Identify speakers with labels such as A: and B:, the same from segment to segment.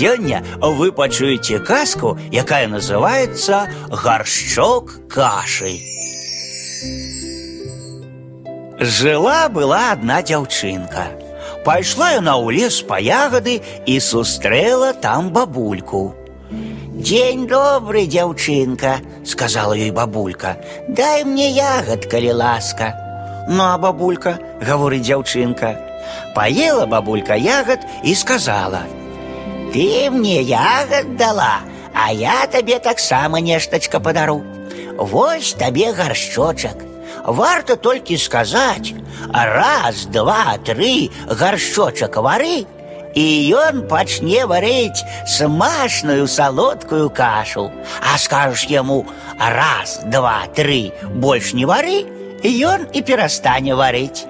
A: Сёння вы пачуеце казку, якая называется «Горшчок каши». Жила-была одна дзяўчынка. Пайшла яна ў лес па ягады і сустрэла там бабульку. «День добрый, дзяўчынка», — сказала ей бабулька. «Дай мне ягод, калі ласка». «Ну, а бабулька», — говорит дзяўчынка. Поела бабулька ягод и сказала. «Ты мне ягод дала, а я тебе так само нешточка подару. Вось тебе горшочек. Варто только сказать, раз, два, три, горшочек вары, и он пачне варить смачную солодкую кашу. А скажешь ему раз, два, три, больше не вары, и он и перестане варить.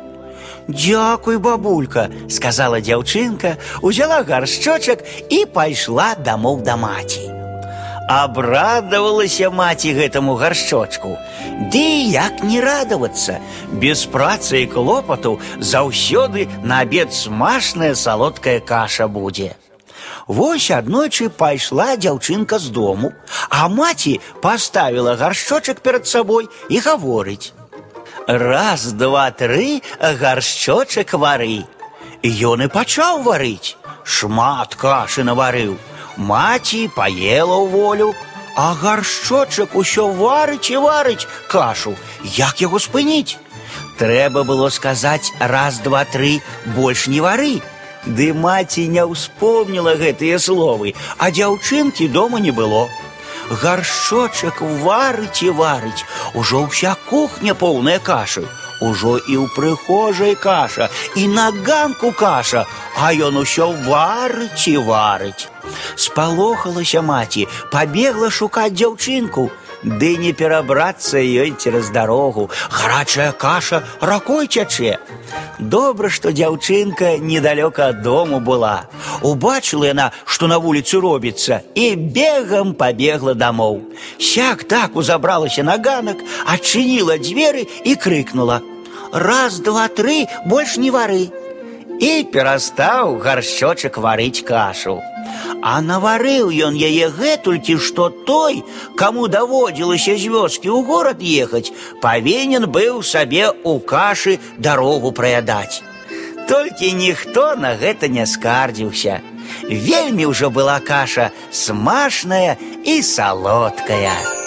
A: «Дякуй, бабулька», — сказала дзяўчынка, узяла гаршчочак і пайшла дамоў да маці. Абрадавалася маці гэтаму гаршчочку. Ды як не радавацца, без працы і клопату заўсёды на абед смачная салодкая каша будзе. Вось аднойчы пайшла дзяўчынка з дому, а маці паставіла гаршчочак перад сабой і гаворыць: Раз, два, тры, гаршчочак вары. Ён і пачаў варыць. Шмат кашы наварыў. Маці паела ў волю, а гаршчочак усё варыць і варыць кашу. Як яго спыніць? Трэба было сказаць раз, два, тры, больш не вары. Ды маці не ўспомніла гэтыя словы, а дзяўчынкі дома не было гаршочак варыць і варыць, ужо ўся кухня поўная кашы. Ужо і ў прыхожай каша, і на ганку каша, а ён усё варыць і варыць. Спалохалася маці, пабегла шукаць дзяўчынку, ды не перабрацца ёй цераз дарогу. Гарачая каша ракой цячэ. Добра, што дзяўчынка недалёка ад дому была. Убачыла яна, што на вуліцы робіцца, і бегам пабегла дамоў. Сяк так узабралася на ганак, адчыніла дзверы і крыкнула: « Раз, два, тры, больш не вары. І перастаў гаршчочак варыць кашу. А наварыў ён яе гэтулькі, што той, каму даводзілася з вёскі ў горад ехаць, павінен быў сабе ў кашы дарогу праядаць. Толькі ніхто на гэта не скардзіўся. Вельмі ўжо была каша смачная і салодкая.